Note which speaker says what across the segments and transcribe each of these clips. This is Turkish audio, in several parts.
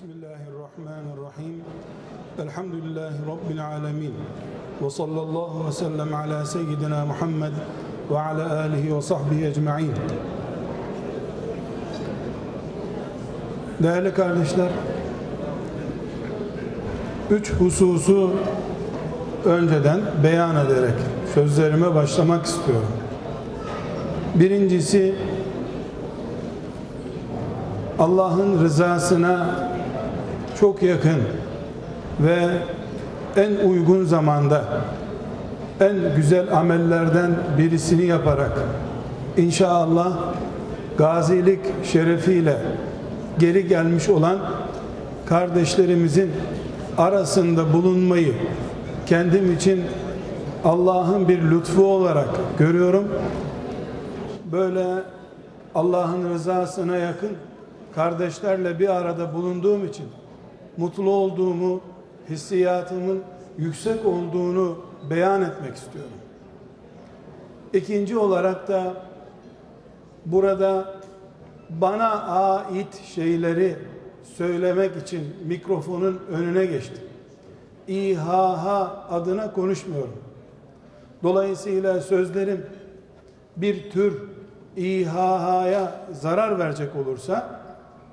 Speaker 1: Bismillahirrahmanirrahim. Elhamdülillahi Rabbil alemin. Ve sallallahu ve sellem ala seyyidina Muhammed ve ala alihi ve sahbihi ecma'in. Değerli kardeşler, üç hususu önceden beyan ederek sözlerime başlamak istiyorum. Birincisi, Allah'ın rızasına çok yakın ve en uygun zamanda en güzel amellerden birisini yaparak inşallah gazilik şerefiyle geri gelmiş olan kardeşlerimizin arasında bulunmayı kendim için Allah'ın bir lütfu olarak görüyorum. Böyle Allah'ın rızasına yakın kardeşlerle bir arada bulunduğum için mutlu olduğumu, hissiyatımın yüksek olduğunu beyan etmek istiyorum. İkinci olarak da burada bana ait şeyleri söylemek için mikrofonun önüne geçtim. İHH adına konuşmuyorum. Dolayısıyla sözlerim bir tür İHH'ya zarar verecek olursa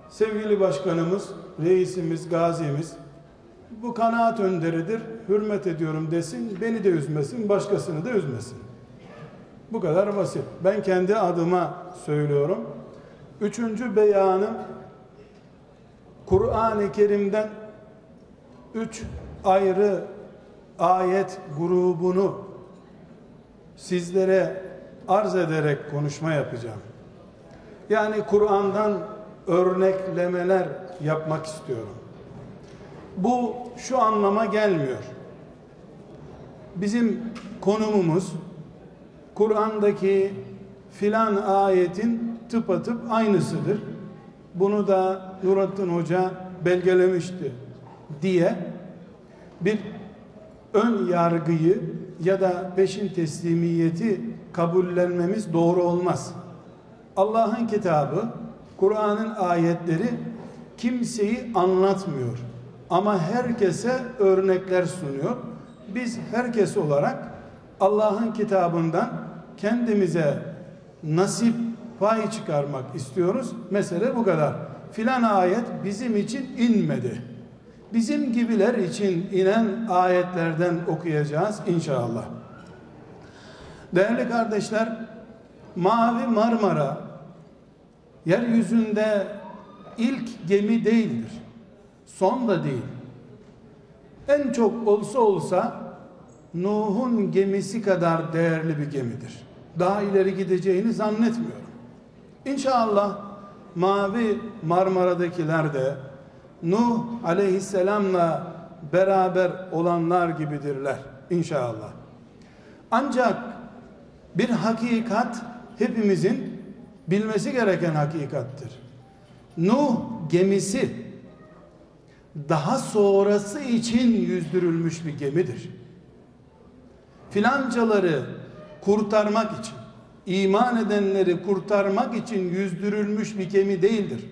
Speaker 1: sevgili başkanımız, reisimiz, gazimiz bu kanaat önderidir, hürmet ediyorum desin, beni de üzmesin, başkasını da üzmesin. Bu kadar basit. Ben kendi adıma söylüyorum. Üçüncü beyanım Kur'an-ı Kerim'den üç ayrı ayet grubunu sizlere arz ederek konuşma yapacağım. Yani Kur'an'dan örneklemeler yapmak istiyorum. Bu şu anlama gelmiyor. Bizim konumumuz Kur'an'daki filan ayetin tıpatıp aynısıdır. Bunu da Nurattin Hoca belgelemişti diye bir ön yargıyı ya da peşin teslimiyeti kabullenmemiz doğru olmaz. Allah'ın kitabı, Kur'an'ın ayetleri kimseyi anlatmıyor. Ama herkese örnekler sunuyor. Biz herkes olarak Allah'ın kitabından kendimize nasip pay çıkarmak istiyoruz. Mesele bu kadar. Filan ayet bizim için inmedi. Bizim gibiler için inen ayetlerden okuyacağız inşallah. Değerli kardeşler, Mavi Marmara yeryüzünde ilk gemi değildir. Son da değil. En çok olsa olsa Nuh'un gemisi kadar değerli bir gemidir. Daha ileri gideceğini zannetmiyorum. İnşallah Mavi Marmara'dakiler de Nuh aleyhisselamla beraber olanlar gibidirler inşallah. Ancak bir hakikat hepimizin bilmesi gereken hakikattir. Nuh gemisi daha sonrası için yüzdürülmüş bir gemidir. Filancaları kurtarmak için, iman edenleri kurtarmak için yüzdürülmüş bir gemi değildir.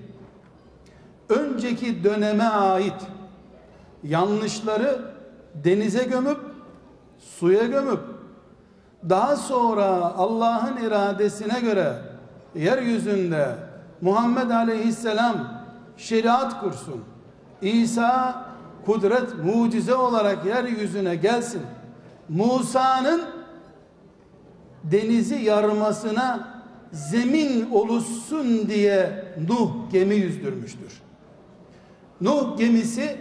Speaker 1: Önceki döneme ait yanlışları denize gömüp suya gömüp daha sonra Allah'ın iradesine göre yeryüzünde Muhammed Aleyhisselam şeriat kursun. İsa kudret mucize olarak yeryüzüne gelsin. Musa'nın denizi yarmasına zemin oluşsun diye Nuh gemi yüzdürmüştür. Nuh gemisi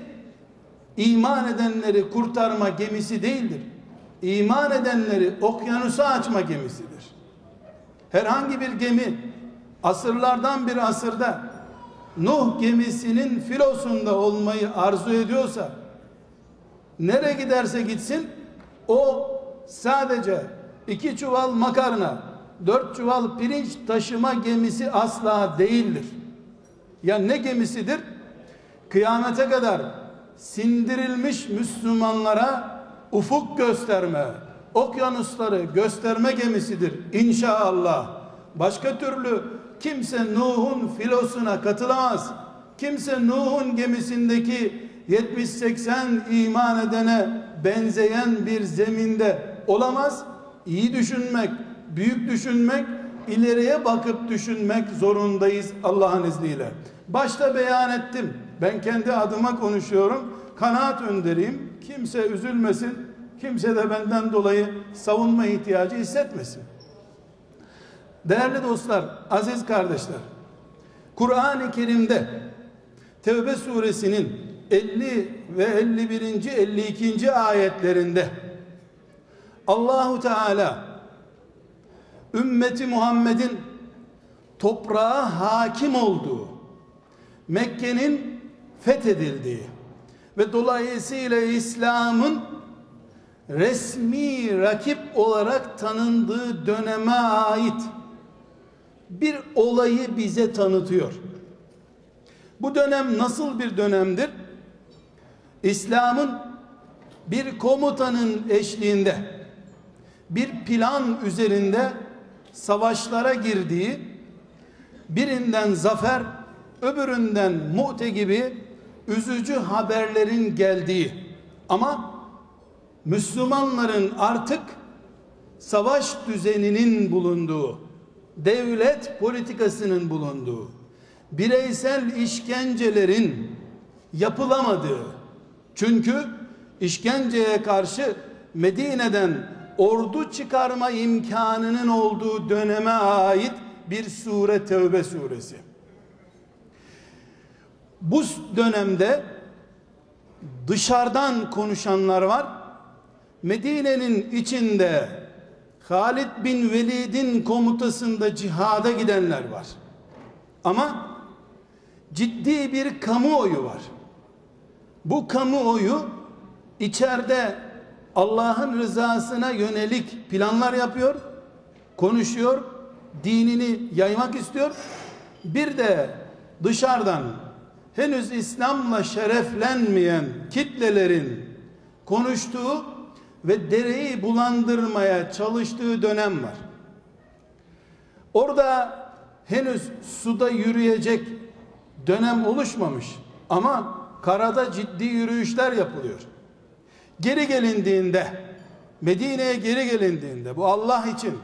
Speaker 1: iman edenleri kurtarma gemisi değildir. İman edenleri okyanusa açma gemisidir. Herhangi bir gemi asırlardan bir asırda Nuh gemisinin filosunda olmayı arzu ediyorsa nereye giderse gitsin o sadece iki çuval makarna dört çuval pirinç taşıma gemisi asla değildir. Ya ne gemisidir? Kıyamete kadar sindirilmiş Müslümanlara ufuk gösterme, okyanusları gösterme gemisidir inşallah. Başka türlü kimse Nuh'un filosuna katılamaz. kimse Nuh'un gemisindeki 70-80 iman edene benzeyen bir zeminde olamaz. İyi düşünmek, büyük düşünmek, ileriye bakıp düşünmek zorundayız Allah'ın izniyle. Başta beyan ettim. Ben kendi adıma konuşuyorum. Kanaat önderiyim. Kimse üzülmesin. Kimse de benden dolayı savunma ihtiyacı hissetmesin. Değerli dostlar, aziz kardeşler. Kur'an-ı Kerim'de Tevbe suresinin 50 ve 51. 52. ayetlerinde Allahu Teala ümmeti Muhammed'in toprağa hakim olduğu Mekke'nin fethedildiği ve dolayısıyla İslam'ın resmi rakip olarak tanındığı döneme ait bir olayı bize tanıtıyor. Bu dönem nasıl bir dönemdir? İslam'ın bir komutanın eşliğinde bir plan üzerinde savaşlara girdiği birinden zafer öbüründen mu'te gibi üzücü haberlerin geldiği ama Müslümanların artık savaş düzeninin bulunduğu devlet politikasının bulunduğu bireysel işkencelerin yapılamadığı çünkü işkenceye karşı Medine'den ordu çıkarma imkanının olduğu döneme ait bir sure Tevbe suresi. Bu dönemde dışarıdan konuşanlar var. Medine'nin içinde Halid bin Velid'in komutasında cihada gidenler var. Ama ciddi bir kamuoyu var. Bu kamuoyu içeride Allah'ın rızasına yönelik planlar yapıyor, konuşuyor, dinini yaymak istiyor. Bir de dışarıdan henüz İslam'la şereflenmeyen kitlelerin konuştuğu ve dereyi bulandırmaya çalıştığı dönem var. Orada henüz suda yürüyecek dönem oluşmamış ama karada ciddi yürüyüşler yapılıyor. Geri gelindiğinde Medine'ye geri gelindiğinde bu Allah için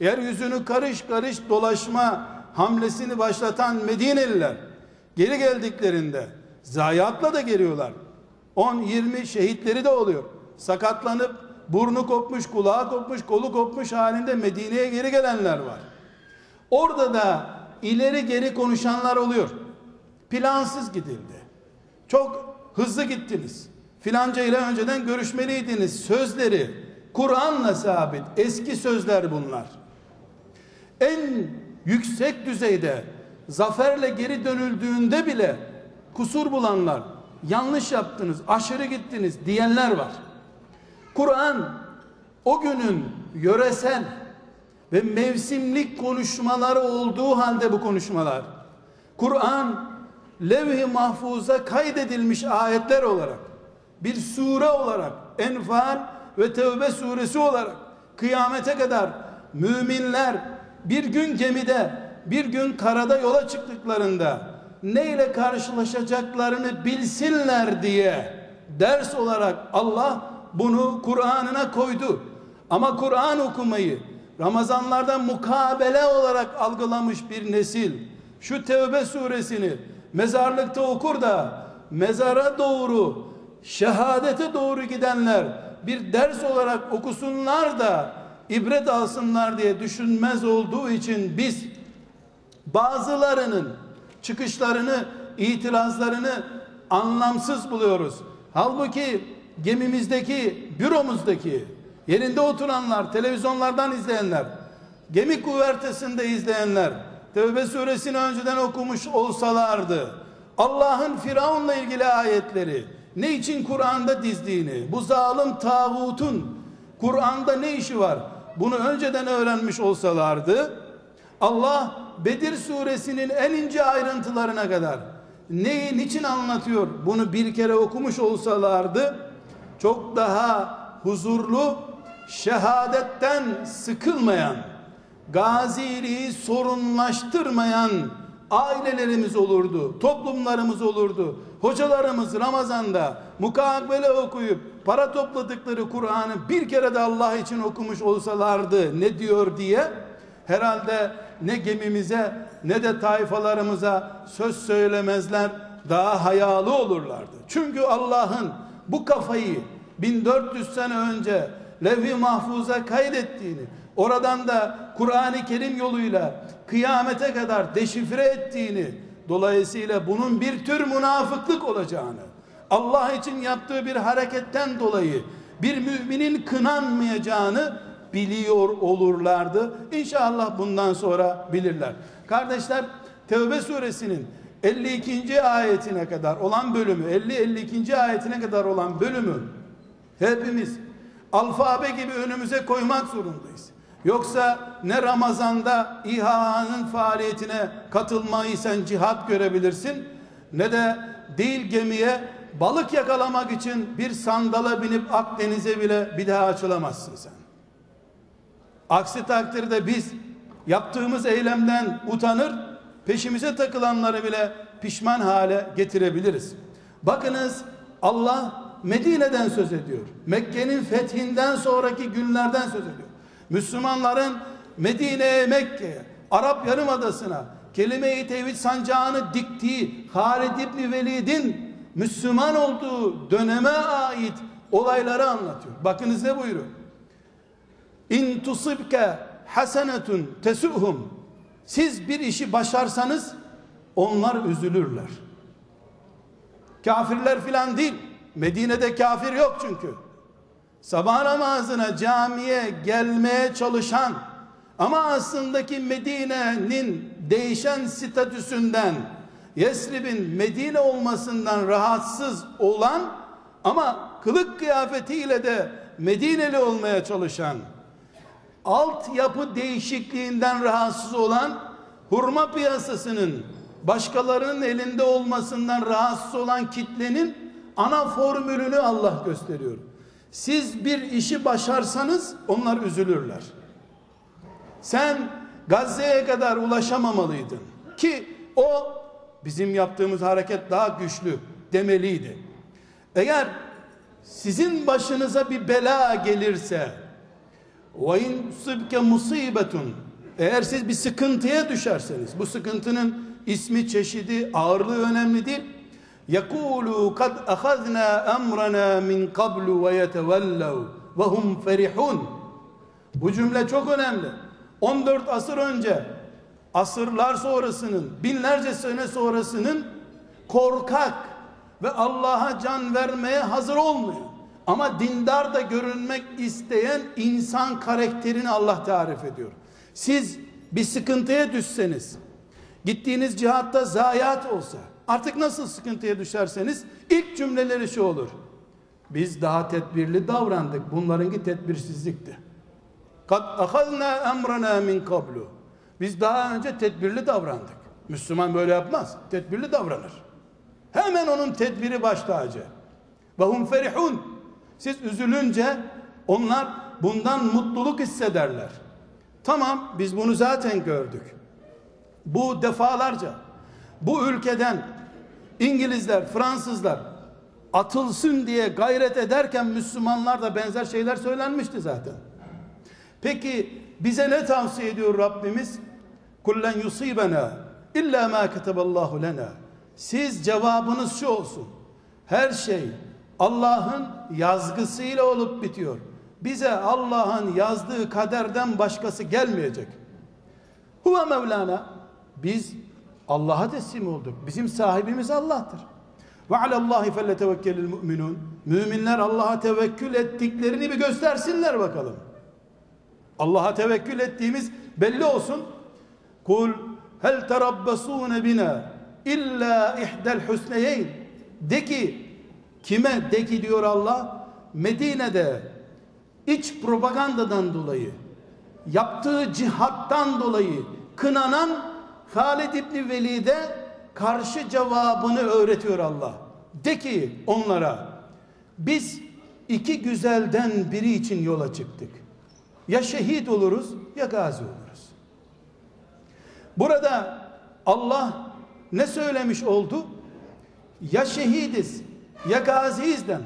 Speaker 1: yeryüzünü karış karış dolaşma hamlesini başlatan Medineliler geri geldiklerinde zayiatla da geliyorlar. 10-20 şehitleri de oluyor. Sakatlanıp burnu kopmuş, kulağı kopmuş, kolu kopmuş halinde Medine'ye geri gelenler var. Orada da ileri geri konuşanlar oluyor. Plansız gidildi. Çok hızlı gittiniz. Filanca ile önceden görüşmeliydiniz. Sözleri Kur'an'la sabit. Eski sözler bunlar. En yüksek düzeyde zaferle geri dönüldüğünde bile kusur bulanlar, yanlış yaptınız, aşırı gittiniz diyenler var. Kur'an o günün yöresel ve mevsimlik konuşmaları olduğu halde bu konuşmalar. Kur'an levh-i mahfuza kaydedilmiş ayetler olarak bir sure olarak Enfal ve Tevbe suresi olarak kıyamete kadar müminler bir gün gemide bir gün karada yola çıktıklarında neyle karşılaşacaklarını bilsinler diye ders olarak Allah bunu Kur'an'ına koydu. Ama Kur'an okumayı Ramazanlarda mukabele olarak algılamış bir nesil şu Tevbe suresini mezarlıkta okur da mezara doğru şehadete doğru gidenler bir ders olarak okusunlar da ibret alsınlar diye düşünmez olduğu için biz bazılarının çıkışlarını, itirazlarını anlamsız buluyoruz. Halbuki gemimizdeki, büromuzdaki, yerinde oturanlar, televizyonlardan izleyenler, gemi kuvertesinde izleyenler, Tevbe suresini önceden okumuş olsalardı, Allah'ın Firavun'la ilgili ayetleri, ne için Kur'an'da dizdiğini, bu zalim tağutun Kur'an'da ne işi var? Bunu önceden öğrenmiş olsalardı, Allah Bedir suresinin en ince ayrıntılarına kadar neyi niçin anlatıyor? Bunu bir kere okumuş olsalardı çok daha huzurlu, şehadetten sıkılmayan, gaziliği sorunlaştırmayan ailelerimiz olurdu, toplumlarımız olurdu. Hocalarımız Ramazan'da mukabele okuyup para topladıkları Kur'an'ı bir kere de Allah için okumuş olsalardı ne diyor diye herhalde ne gemimize ne de tayfalarımıza söz söylemezler daha hayalı olurlardı. Çünkü Allah'ın bu kafayı 1400 sene önce levh-i mahfuza kaydettiğini oradan da Kur'an-ı Kerim yoluyla kıyamete kadar deşifre ettiğini dolayısıyla bunun bir tür münafıklık olacağını Allah için yaptığı bir hareketten dolayı bir müminin kınanmayacağını biliyor olurlardı. İnşallah bundan sonra bilirler. Kardeşler Tevbe suresinin 52. ayetine kadar olan bölümü 50-52. ayetine kadar olan bölümü hepimiz alfabe gibi önümüze koymak zorundayız. Yoksa ne Ramazan'da İHA'nın faaliyetine katılmayı sen cihat görebilirsin ne de değil gemiye balık yakalamak için bir sandala binip Akdeniz'e bile bir daha açılamazsın sen. Aksi takdirde biz yaptığımız eylemden utanır, peşimize takılanları bile pişman hale getirebiliriz. Bakınız Allah Medine'den söz ediyor. Mekke'nin fethinden sonraki günlerden söz ediyor. Müslümanların Medine'ye, Mekke'ye, Arap Yarımadası'na kelime-i tevhid sancağını diktiği Halid İbni Velid'in Müslüman olduğu döneme ait olayları anlatıyor. Bakınız ne buyuruyor? İn tusibke hasenetun tesuhum. Siz bir işi başarsanız onlar üzülürler. Kafirler filan değil. Medine'de kafir yok çünkü. Sabah namazına camiye gelmeye çalışan ama aslındaki Medine'nin değişen statüsünden Yesrib'in Medine olmasından rahatsız olan ama kılık kıyafetiyle de Medineli olmaya çalışan altyapı değişikliğinden rahatsız olan hurma piyasasının başkalarının elinde olmasından rahatsız olan kitlenin ana formülünü Allah gösteriyor. Siz bir işi başarsanız onlar üzülürler. Sen Gazze'ye kadar ulaşamamalıydın ki o bizim yaptığımız hareket daha güçlü demeliydi. Eğer sizin başınıza bir bela gelirse ve in sıbke musibetun. Eğer siz bir sıkıntıya düşerseniz, bu sıkıntının ismi, çeşidi, ağırlığı önemli değil. Yekulu kad ahazna emrana min kablu ve yetevellev ve hum ferihun. Bu cümle çok önemli. 14 asır önce asırlar sonrasının, binlerce sene sonrasının korkak ve Allah'a can vermeye hazır olmuyor. Ama dindar da görünmek isteyen insan karakterini Allah tarif ediyor. Siz bir sıkıntıya düşseniz, gittiğiniz cihatta zayiat olsa, artık nasıl sıkıntıya düşerseniz ilk cümleleri şu olur. Biz daha tedbirli davrandık. Bunlarınki tedbirsizlikti. Kad ahazna emrana min kablu. Biz daha önce tedbirli davrandık. Müslüman böyle yapmaz. Tedbirli davranır. Hemen onun tedbiri baş tacı. Ve hum ferihun. Siz üzülünce onlar bundan mutluluk hissederler. Tamam biz bunu zaten gördük. Bu defalarca bu ülkeden İngilizler, Fransızlar atılsın diye gayret ederken Müslümanlar da benzer şeyler söylenmişti zaten. Peki bize ne tavsiye ediyor Rabbimiz? Kullen yusibena illa ma kataballahu lena. Siz cevabınız şu olsun. Her şey Allah'ın yazgısıyla olup bitiyor. Bize Allah'ın yazdığı kaderden başkası gelmeyecek. Huve Mevlana. Biz Allah'a teslim olduk. Bizim sahibimiz Allah'tır. Ve alallahi felletevekkelil mu'minun. Müminler Allah'a tevekkül ettiklerini bir göstersinler bakalım. Allah'a tevekkül ettiğimiz belli olsun. Kul hel terabbasune bina illa ihdel husneyeyn. De ki kime de ki diyor Allah Medine'de iç propagandadan dolayı yaptığı cihattan dolayı kınanan Halid İbni Velid'e karşı cevabını öğretiyor Allah. De ki onlara biz iki güzelden biri için yola çıktık. Ya şehit oluruz ya gazi oluruz. Burada Allah ne söylemiş oldu? Ya şehidiz ya gaziyizden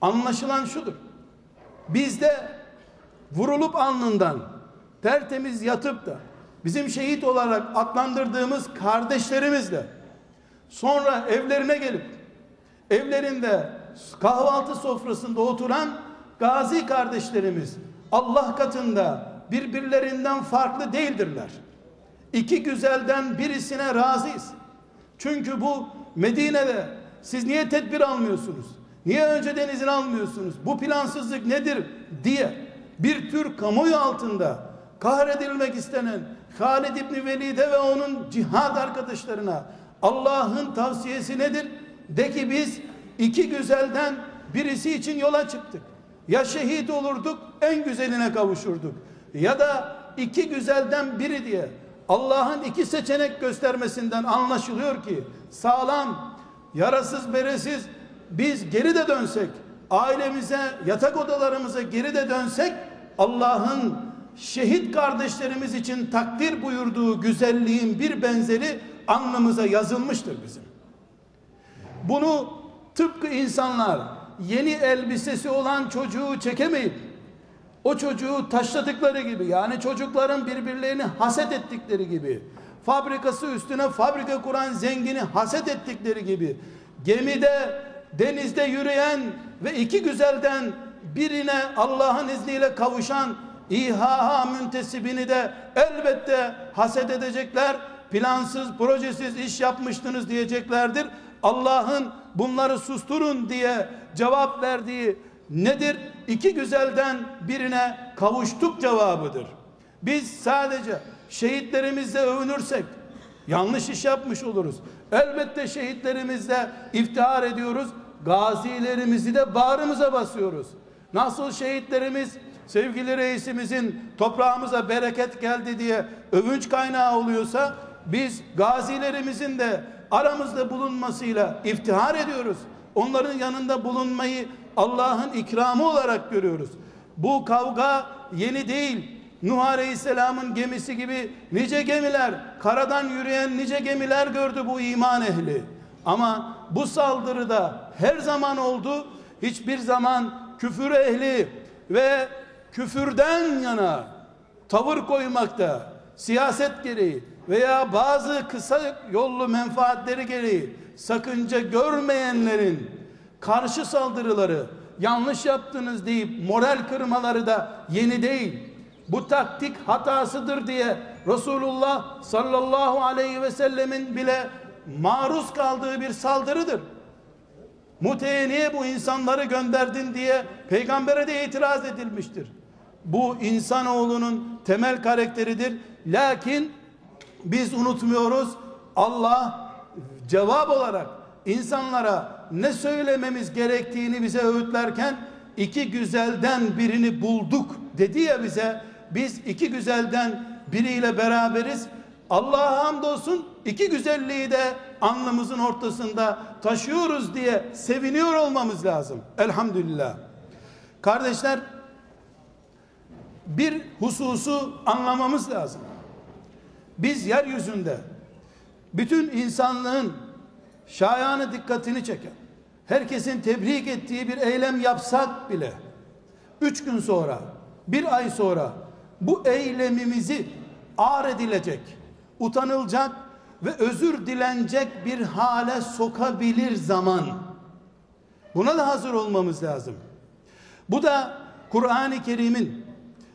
Speaker 1: anlaşılan şudur. Bizde vurulup alnından tertemiz yatıp da bizim şehit olarak adlandırdığımız kardeşlerimizle sonra evlerine gelip evlerinde kahvaltı sofrasında oturan gazi kardeşlerimiz Allah katında birbirlerinden farklı değildirler. İki güzelden birisine razıyız. Çünkü bu Medine'de siz niye tedbir almıyorsunuz? Niye önceden izin almıyorsunuz? Bu plansızlık nedir diye bir tür kamuoyu altında kahredilmek istenen Halid İbni Velid'e ve onun cihad arkadaşlarına Allah'ın tavsiyesi nedir? De ki biz iki güzelden birisi için yola çıktık. Ya şehit olurduk en güzeline kavuşurduk. Ya da iki güzelden biri diye Allah'ın iki seçenek göstermesinden anlaşılıyor ki sağlam, yarasız, beresiz biz geri de dönsek, ailemize, yatak odalarımıza geri de dönsek Allah'ın şehit kardeşlerimiz için takdir buyurduğu güzelliğin bir benzeri alnımıza yazılmıştır bizim. Bunu tıpkı insanlar yeni elbisesi olan çocuğu çekemeyip o çocuğu taşladıkları gibi yani çocukların birbirlerini haset ettikleri gibi fabrikası üstüne fabrika kuran zengini haset ettikleri gibi gemide denizde yürüyen ve iki güzelden birine Allah'ın izniyle kavuşan İHA müntesibini de elbette haset edecekler. Plansız, projesiz iş yapmıştınız diyeceklerdir. Allah'ın bunları susturun diye cevap verdiği nedir? İki güzelden birine kavuştuk cevabıdır. Biz sadece şehitlerimizle övünürsek yanlış iş yapmış oluruz. Elbette şehitlerimizle iftihar ediyoruz. Gazilerimizi de bağrımıza basıyoruz. Nasıl şehitlerimiz sevgili reisimizin toprağımıza bereket geldi diye övünç kaynağı oluyorsa biz gazilerimizin de aramızda bulunmasıyla iftihar ediyoruz. Onların yanında bulunmayı Allah'ın ikramı olarak görüyoruz. Bu kavga yeni değil. Nuh Aleyhisselam'ın gemisi gibi nice gemiler, karadan yürüyen nice gemiler gördü bu iman ehli. Ama bu saldırıda her zaman oldu. Hiçbir zaman küfür ehli ve küfürden yana tavır koymakta siyaset gereği veya bazı kısa yollu menfaatleri gereği sakınca görmeyenlerin karşı saldırıları yanlış yaptınız deyip moral kırmaları da yeni değil. Bu taktik hatasıdır diye Resulullah sallallahu aleyhi ve sellemin bile maruz kaldığı bir saldırıdır. Mute'ye niye bu insanları gönderdin diye peygambere de itiraz edilmiştir. Bu insanoğlunun temel karakteridir. Lakin biz unutmuyoruz. Allah cevap olarak insanlara ne söylememiz gerektiğini bize öğütlerken iki güzelden birini bulduk dedi ya bize. Biz iki güzelden biriyle beraberiz. Allah'a hamdolsun iki güzelliği de alnımızın ortasında taşıyoruz diye seviniyor olmamız lazım. Elhamdülillah. Kardeşler bir hususu anlamamız lazım. Biz yeryüzünde bütün insanlığın şayanı dikkatini çeken, herkesin tebrik ettiği bir eylem yapsak bile, üç gün sonra, bir ay sonra bu eylemimizi ağır edilecek, utanılacak ve özür dilenecek bir hale sokabilir zaman. Buna da hazır olmamız lazım. Bu da Kur'an-ı Kerim'in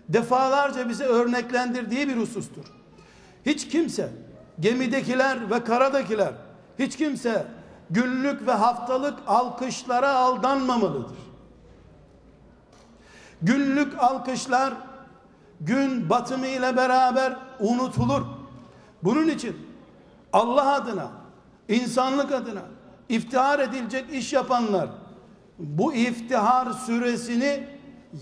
Speaker 1: defalarca bize örneklendirdiği bir husustur. Hiç kimse gemidekiler ve karadakiler hiç kimse günlük ve haftalık alkışlara aldanmamalıdır. Günlük alkışlar gün batımı ile beraber unutulur. Bunun için Allah adına, insanlık adına iftihar edilecek iş yapanlar bu iftihar süresini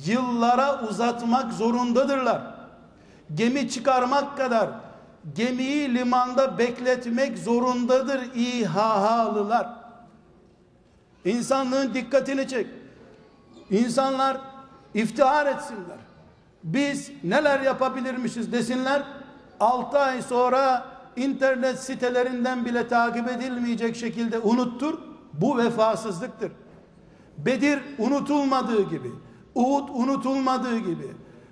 Speaker 1: yıllara uzatmak zorundadırlar. Gemi çıkarmak kadar gemiyi limanda bekletmek zorundadır İHH'lılar. İnsanlığın dikkatini çek. İnsanlar iftihar etsinler. Biz neler yapabilirmişiz desinler. 6 ay sonra internet sitelerinden bile takip edilmeyecek şekilde unuttur. Bu vefasızlıktır. Bedir unutulmadığı gibi, Uhud unutulmadığı gibi,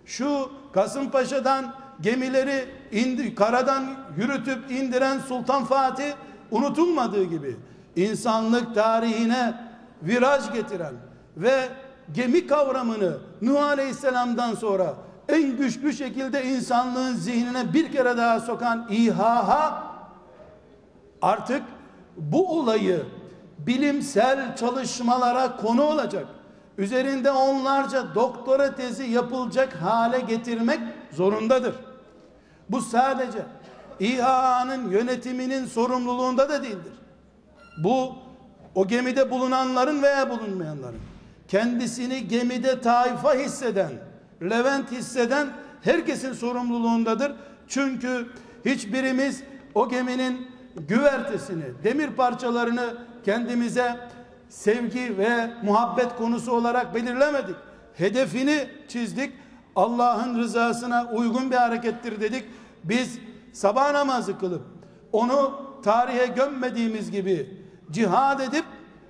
Speaker 1: şu Kasımpaşa'dan gemileri indi, karadan yürütüp indiren Sultan Fatih unutulmadığı gibi, insanlık tarihine viraj getiren ve gemi kavramını Nuh Aleyhisselam'dan sonra en güçlü şekilde insanlığın zihnine bir kere daha sokan İHA artık bu olayı bilimsel çalışmalara konu olacak. Üzerinde onlarca doktora tezi yapılacak hale getirmek zorundadır. Bu sadece İHA'nın yönetiminin sorumluluğunda da değildir. Bu o gemide bulunanların veya bulunmayanların kendisini gemide taifa hisseden, Levent hisseden herkesin sorumluluğundadır. Çünkü hiçbirimiz o geminin güvertesini, demir parçalarını kendimize sevgi ve muhabbet konusu olarak belirlemedik. Hedefini çizdik. Allah'ın rızasına uygun bir harekettir dedik. Biz sabah namazı kılıp onu tarihe gömmediğimiz gibi cihad edip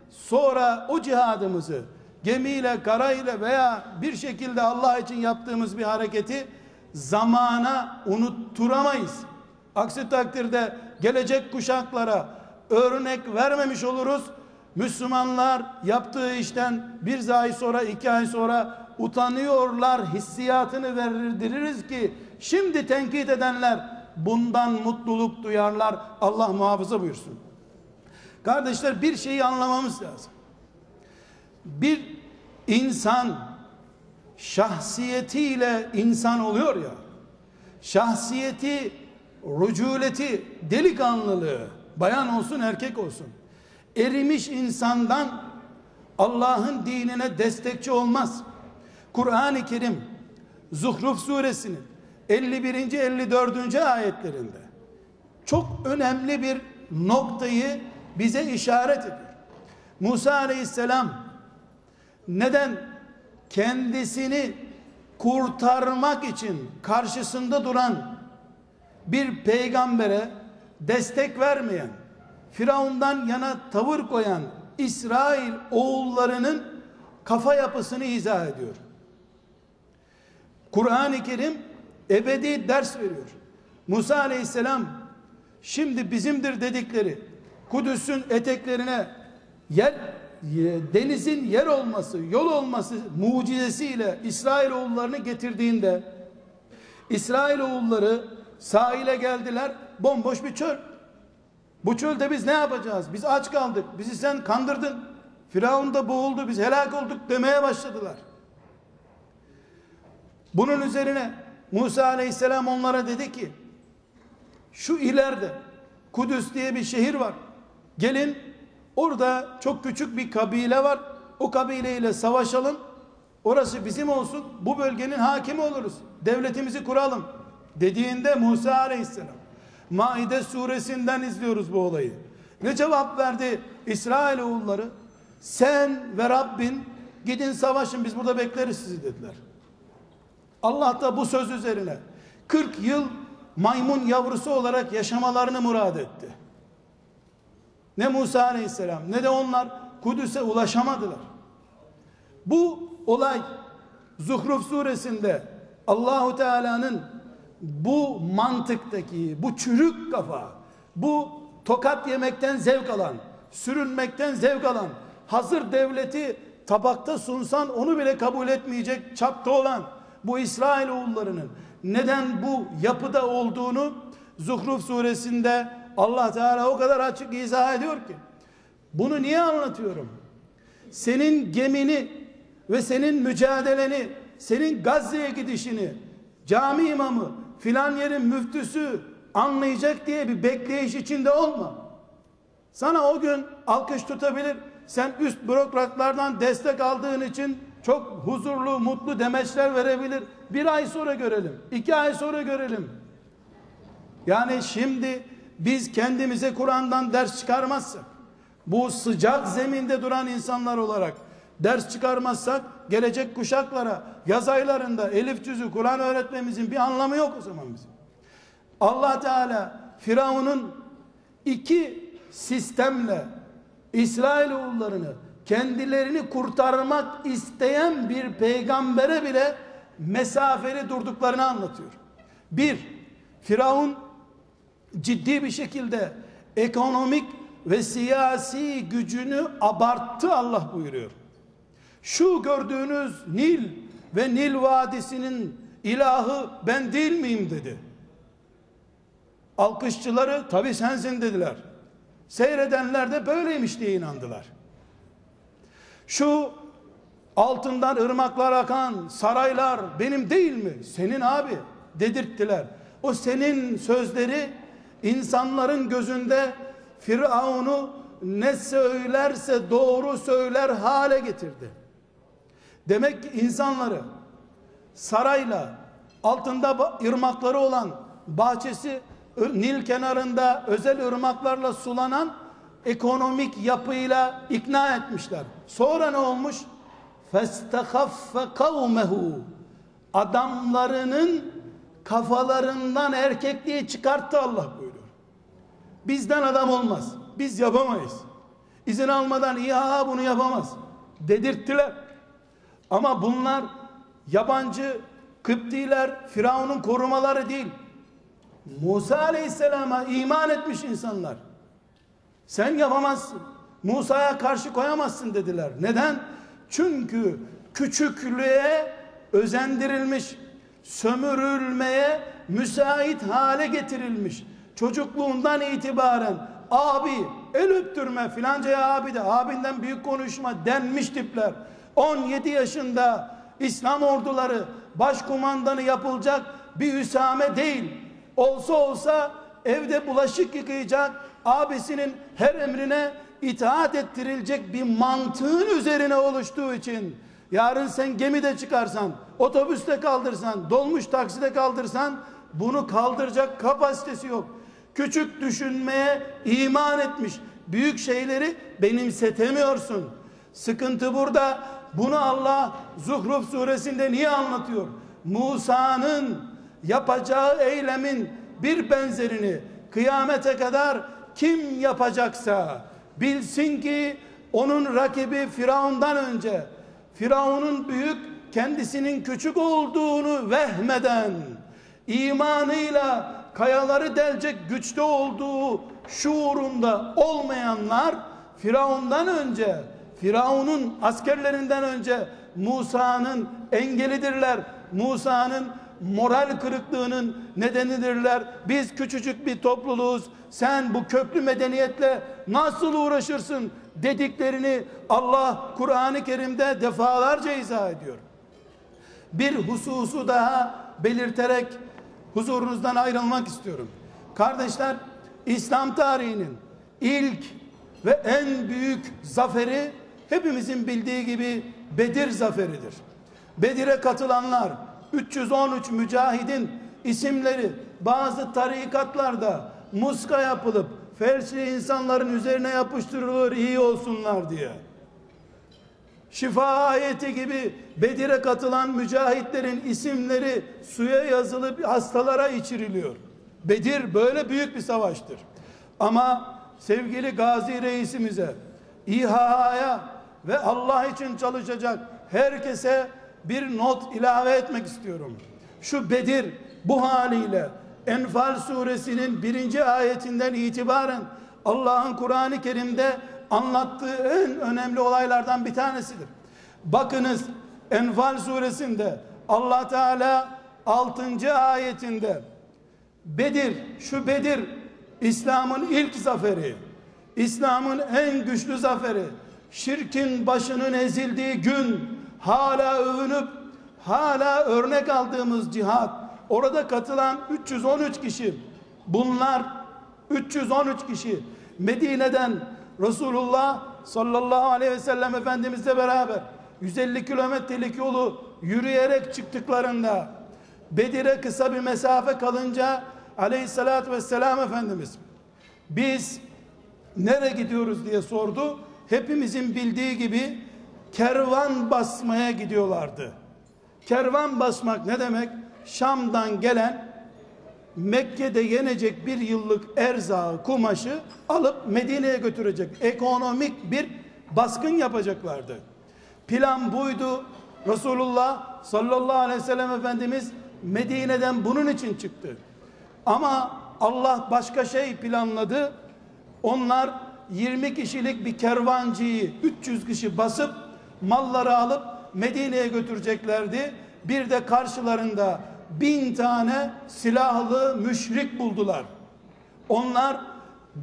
Speaker 1: sonra o cihadımızı gemiyle, karayla veya bir şekilde Allah için yaptığımız bir hareketi zamana unutturamayız. Aksi takdirde gelecek kuşaklara örnek vermemiş oluruz. Müslümanlar yaptığı işten bir ay sonra, iki ay sonra utanıyorlar hissiyatını verdiririz ki şimdi tenkit edenler bundan mutluluk duyarlar. Allah muhafaza buyursun. Kardeşler bir şeyi anlamamız lazım. Bir insan şahsiyetiyle insan oluyor ya. Şahsiyeti, rüculeti, delikanlılığı, bayan olsun erkek olsun. Erimiş insandan Allah'ın dinine destekçi olmaz. Kur'an-ı Kerim Zuhruf suresinin 51. 54. ayetlerinde çok önemli bir noktayı bize işaret ediyor. Musa aleyhisselam neden kendisini kurtarmak için karşısında duran bir peygambere destek vermeyen, Firavundan yana tavır koyan İsrail oğullarının kafa yapısını izah ediyor. Kur'an-ı Kerim ebedi ders veriyor. Musa aleyhisselam şimdi bizimdir dedikleri Kudüs'ün eteklerine yer denizin yer olması, yol olması mucizesiyle İsrail oğullarını getirdiğinde İsrail oğulları sahile geldiler. Bomboş bir çöl. Bu çölde biz ne yapacağız? Biz aç kaldık. Bizi sen kandırdın. Firavun da boğuldu. Biz helak olduk demeye başladılar. Bunun üzerine Musa aleyhisselam onlara dedi ki şu ileride Kudüs diye bir şehir var. Gelin orada çok küçük bir kabile var. O kabileyle savaşalım. Orası bizim olsun. Bu bölgenin hakimi oluruz. Devletimizi kuralım. Dediğinde Musa aleyhisselam. Maide suresinden izliyoruz bu olayı. Ne cevap verdi İsrail oğulları? Sen ve Rabbin gidin savaşın biz burada bekleriz sizi dediler. Allah da bu söz üzerine 40 yıl maymun yavrusu olarak yaşamalarını murad etti. Ne Musa aleyhisselam ne de onlar Kudüs'e ulaşamadılar. Bu olay Zuhruf suresinde Allahu Teala'nın bu mantıktaki, bu çürük kafa, bu tokat yemekten zevk alan, sürünmekten zevk alan, hazır devleti tabakta sunsan onu bile kabul etmeyecek çapta olan bu İsrail oğullarının neden bu yapıda olduğunu Zuhruf suresinde Allah Teala o kadar açık izah ediyor ki bunu niye anlatıyorum? Senin gemini ve senin mücadeleni, senin Gazze'ye gidişini cami imamı, filan yerin müftüsü anlayacak diye bir bekleyiş içinde olma. Sana o gün alkış tutabilir. Sen üst bürokratlardan destek aldığın için çok huzurlu, mutlu demeçler verebilir. Bir ay sonra görelim. iki ay sonra görelim. Yani şimdi biz kendimize Kur'an'dan ders çıkarmazsak, bu sıcak zeminde duran insanlar olarak ders çıkarmazsak gelecek kuşaklara yaz aylarında elif cüzü Kur'an öğretmemizin bir anlamı yok o zaman bizim. Allah Teala Firavun'un iki sistemle İsrailoğullarını kendilerini kurtarmak isteyen bir peygambere bile mesafeli durduklarını anlatıyor. Bir, Firavun ciddi bir şekilde ekonomik ve siyasi gücünü abarttı Allah buyuruyor. Şu gördüğünüz Nil ve Nil Vadisi'nin ilahı ben değil miyim dedi. Alkışçıları tabi sensin dediler. Seyredenler de böyleymiş diye inandılar. Şu altından ırmaklar akan saraylar benim değil mi? Senin abi dedirttiler. O senin sözleri insanların gözünde Firavun'u ne söylerse doğru söyler hale getirdi. Demek ki insanları sarayla altında ırmakları olan bahçesi Nil kenarında özel ırmaklarla sulanan ekonomik yapıyla ikna etmişler. Sonra ne olmuş? فَاسْتَخَفَّ قَوْمَهُ Adamlarının kafalarından erkekliği çıkarttı Allah buyuruyor. Bizden adam olmaz. Biz yapamayız. İzin almadan İHA bunu yapamaz. Dedirttiler. Ama bunlar yabancı Kıptiler, Firavun'un korumaları değil. Musa Aleyhisselam'a iman etmiş insanlar. Sen yapamazsın. Musa'ya karşı koyamazsın dediler. Neden? Çünkü küçüklüğe özendirilmiş, sömürülmeye müsait hale getirilmiş. Çocukluğundan itibaren abi el öptürme filancaya abi de abinden büyük konuşma denmiş tipler. 17 yaşında İslam orduları başkumandanı yapılacak bir Üsame değil. Olsa olsa evde bulaşık yıkayacak abisinin her emrine itaat ettirilecek bir mantığın üzerine oluştuğu için yarın sen gemide çıkarsan, otobüste kaldırsan, dolmuş takside kaldırsan bunu kaldıracak kapasitesi yok. Küçük düşünmeye iman etmiş. Büyük şeyleri benimsetemiyorsun. Sıkıntı burada. Bunu Allah Zuhruf suresinde niye anlatıyor? Musa'nın yapacağı eylemin bir benzerini kıyamete kadar kim yapacaksa bilsin ki onun rakibi Firavundan önce Firavun'un büyük kendisinin küçük olduğunu vehmeden imanıyla kayaları delecek güçte olduğu şuurunda olmayanlar Firavundan önce Firavun'un askerlerinden önce Musa'nın engelidirler. Musa'nın moral kırıklığının nedenidirler. Biz küçücük bir topluluğuz. Sen bu köklü medeniyetle nasıl uğraşırsın dediklerini Allah Kur'an-ı Kerim'de defalarca izah ediyor. Bir hususu daha belirterek huzurunuzdan ayrılmak istiyorum. Kardeşler, İslam tarihinin ilk ve en büyük zaferi hepimizin bildiği gibi Bedir zaferidir. Bedir'e katılanlar 313 mücahidin isimleri bazı tarikatlarda muska yapılıp felçli insanların üzerine yapıştırılır iyi olsunlar diye. Şifa ayeti gibi Bedir'e katılan mücahitlerin isimleri suya yazılıp hastalara içiriliyor. Bedir böyle büyük bir savaştır. Ama sevgili Gazi reisimize, İHA'ya ve Allah için çalışacak herkese bir not ilave etmek istiyorum. Şu Bedir bu haliyle Enfal suresinin birinci ayetinden itibaren Allah'ın Kur'an-ı Kerim'de anlattığı en önemli olaylardan bir tanesidir. Bakınız Enfal suresinde Allah Teala 6. ayetinde Bedir, şu Bedir İslam'ın ilk zaferi, İslam'ın en güçlü zaferi, şirkin başının ezildiği gün hala övünüp hala örnek aldığımız cihat orada katılan 313 kişi bunlar 313 kişi Medine'den Resulullah sallallahu aleyhi ve sellem Efendimizle beraber 150 kilometrelik yolu yürüyerek çıktıklarında Bedir'e kısa bir mesafe kalınca aleyhissalatü vesselam Efendimiz biz nereye gidiyoruz diye sordu. Hepimizin bildiği gibi kervan basmaya gidiyorlardı. Kervan basmak ne demek? Şam'dan gelen Mekke'de yenecek bir yıllık erzağı, kumaşı alıp Medine'ye götürecek. Ekonomik bir baskın yapacaklardı. Plan buydu. Resulullah sallallahu aleyhi ve sellem Efendimiz Medine'den bunun için çıktı. Ama Allah başka şey planladı. Onlar 20 kişilik bir kervancıyı 300 kişi basıp malları alıp Medine'ye götüreceklerdi. Bir de karşılarında bin tane silahlı müşrik buldular. Onlar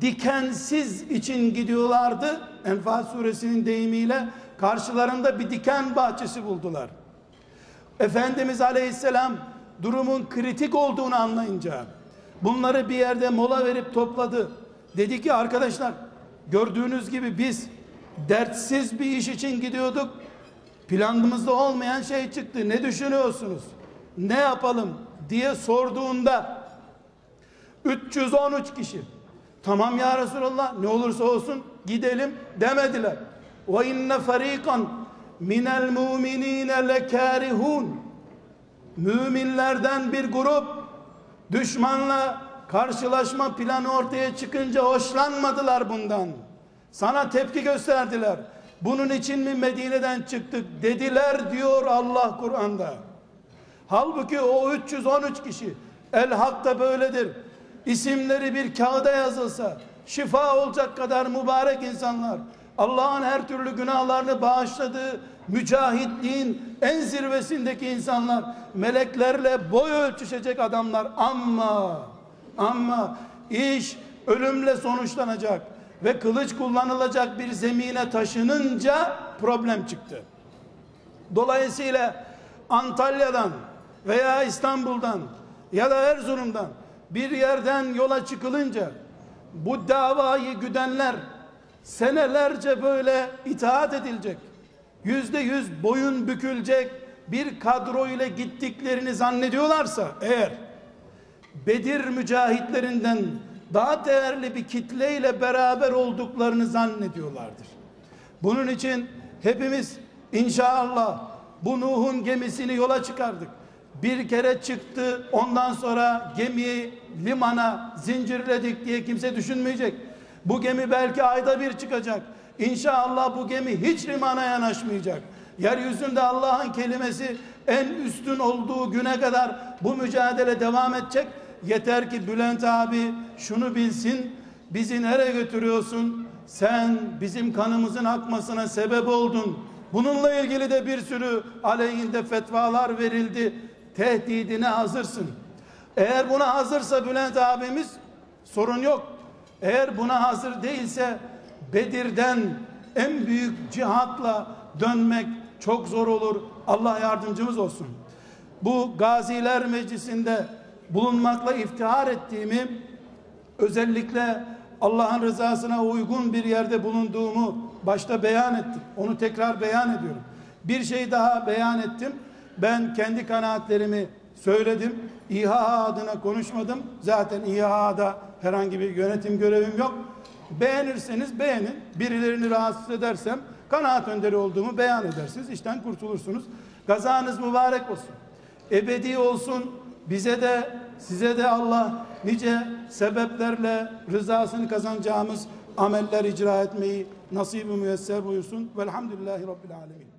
Speaker 1: dikensiz için gidiyorlardı. Enfal suresinin deyimiyle karşılarında bir diken bahçesi buldular. Efendimiz Aleyhisselam durumun kritik olduğunu anlayınca bunları bir yerde mola verip topladı. Dedi ki arkadaşlar gördüğünüz gibi biz dertsiz bir iş için gidiyorduk. Planımızda olmayan şey çıktı. Ne düşünüyorsunuz? Ne yapalım diye sorduğunda 313 kişi tamam ya Resulallah ne olursa olsun gidelim demediler. Ve inne fariqan minel mu'minine lekarihun müminlerden bir grup düşmanla karşılaşma planı ortaya çıkınca hoşlanmadılar bundan. Sana tepki gösterdiler. Bunun için mi Medine'den çıktık dediler diyor Allah Kur'an'da. Halbuki o 313 kişi el hak da böyledir. İsimleri bir kağıda yazılsa şifa olacak kadar mübarek insanlar. Allah'ın her türlü günahlarını bağışladığı mücahitliğin en zirvesindeki insanlar meleklerle boy ölçüşecek adamlar ama ama iş ölümle sonuçlanacak ve kılıç kullanılacak bir zemine taşınınca problem çıktı. Dolayısıyla Antalya'dan veya İstanbul'dan ya da Erzurum'dan bir yerden yola çıkılınca bu davayı güdenler senelerce böyle itaat edilecek yüzde yüz boyun bükülecek bir kadro ile gittiklerini zannediyorlarsa eğer Bedir mücahitlerinden daha değerli bir kitleyle beraber olduklarını zannediyorlardır. Bunun için hepimiz inşallah bu Nuh'un gemisini yola çıkardık. Bir kere çıktı ondan sonra gemiyi limana zincirledik diye kimse düşünmeyecek. Bu gemi belki ayda bir çıkacak. İnşallah bu gemi hiç limana yanaşmayacak. Yeryüzünde Allah'ın kelimesi en üstün olduğu güne kadar bu mücadele devam edecek. Yeter ki Bülent abi şunu bilsin. Bizi nereye götürüyorsun? Sen bizim kanımızın akmasına sebep oldun. Bununla ilgili de bir sürü aleyhinde fetvalar verildi. Tehdidine hazırsın. Eğer buna hazırsa Bülent abimiz sorun yok. Eğer buna hazır değilse Bedir'den en büyük cihatla dönmek çok zor olur. Allah yardımcımız olsun. Bu Gaziler Meclisi'nde bulunmakla iftihar ettiğimi özellikle Allah'ın rızasına uygun bir yerde bulunduğumu başta beyan ettim. Onu tekrar beyan ediyorum. Bir şey daha beyan ettim. Ben kendi kanaatlerimi söyledim. İHA adına konuşmadım. Zaten İHA'da herhangi bir yönetim görevim yok. Beğenirseniz beğenin. Birilerini rahatsız edersem kanaat önderi olduğumu beyan edersiniz. İşten kurtulursunuz. Gazanız mübarek olsun. Ebedi olsun. Bize de size de Allah nice sebeplerle rızasını kazanacağımız ameller icra etmeyi nasip-i müyesser buyursun. Velhamdülillahi Rabbil Alemin.